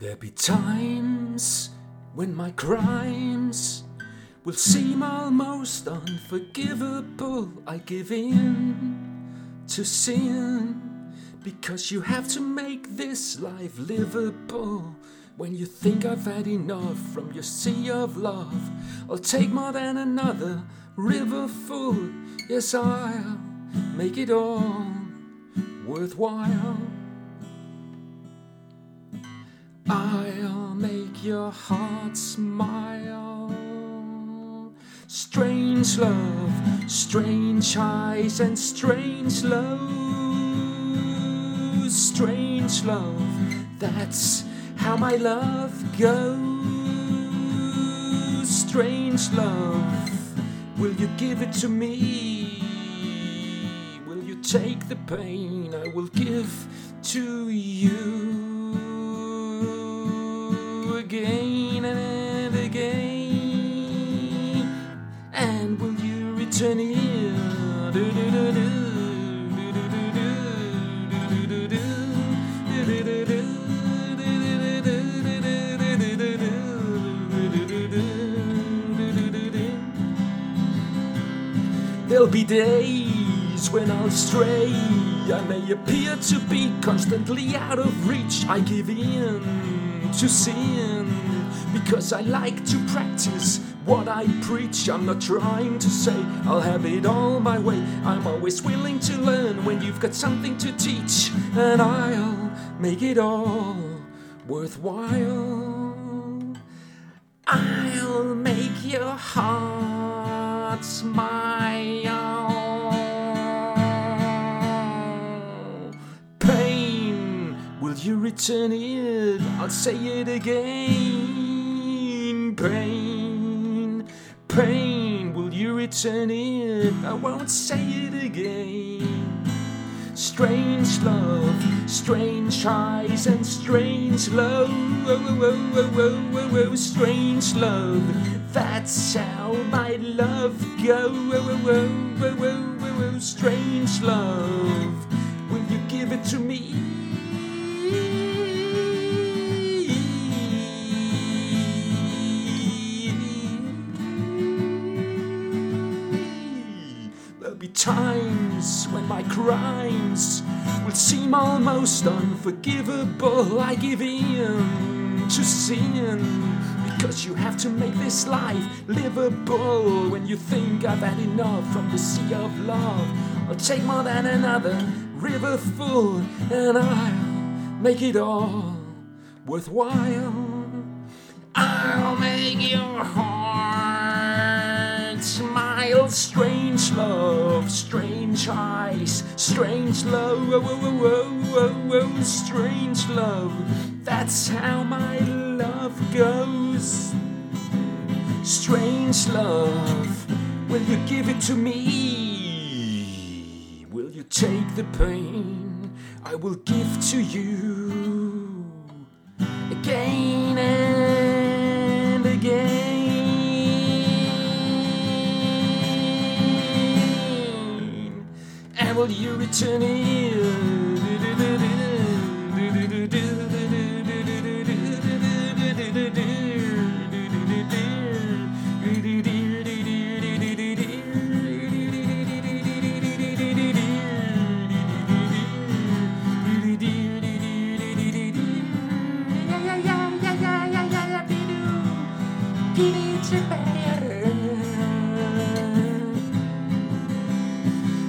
there be times when my crimes will seem almost unforgivable? I give in to sin because you have to make this life livable. When you think I've had enough from your sea of love, I'll take more than another river full. Yes, I'll make it all worthwhile. I'll make your heart smile. Strange love, strange eyes, and strange love. Strange love, that's how my love goes. Strange love, will you give it to me? Will you take the pain I will give to you? again and again. And when you return here, do do do do. There'll be days when I'll stray. I may appear to be constantly out of reach. I give in to sin because I like to practice what I preach. I'm not trying to say I'll have it all my way. I'm always willing to learn when you've got something to teach, and I'll make it all worthwhile. I'll make your heart smile. You return it? I'll say it again. Pain, pain, will you return it? I won't say it again. Strange love, strange eyes, and strange love. Oh, oh, oh, oh, oh, oh, oh, strange love. That's how my love goes. Oh, oh, oh, oh, oh, oh, oh, strange love. Will you give it to me? My crimes will seem almost unforgivable. I give in to sin because you have to make this life livable. When you think I've had enough from the sea of love, I'll take more than another river full and I'll make it all worthwhile. I'll make your heart smile. Strange love, eyes, strange love, oh oh oh, oh, oh, oh, strange love. That's how my love goes. Strange love, will you give it to me? Will you take the pain I will give to you reaching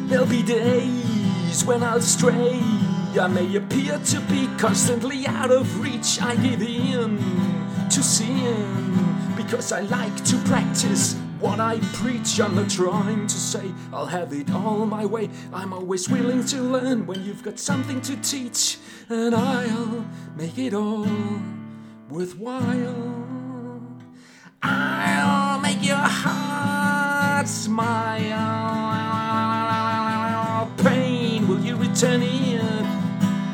There'll be days when I'll stray. I may appear to be constantly out of reach. I give in to sin because I like to practice what I preach. I'm not trying to say I'll have it all my way. I'm always willing to learn when you've got something to teach, and I'll make it all worthwhile. Return it?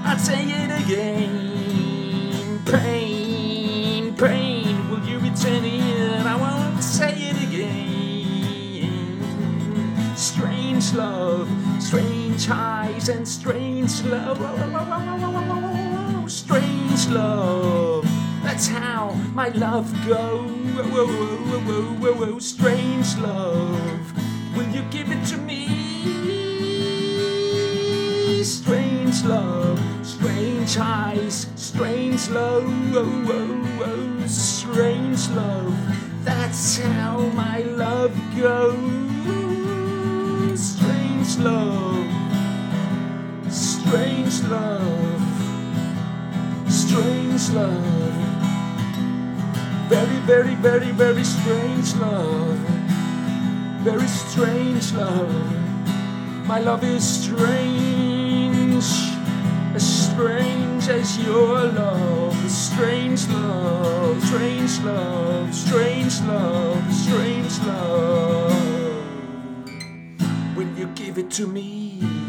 I'll say it again. Pain, pain, will you return it? I won't say it again. Strange love, strange eyes, and strange love. Strange love. That's how my love goes. Strange love. Will you give it to me? Strange love, strange eyes, strange love, whoa, oh, oh, whoa, oh, whoa, strange love. That's how my love goes. Strange love, strange love, strange love. Very, very, very, very strange love. Very strange love. My love is strange, strange as your love. Strange love, strange love, strange love, strange love. Will you give it to me?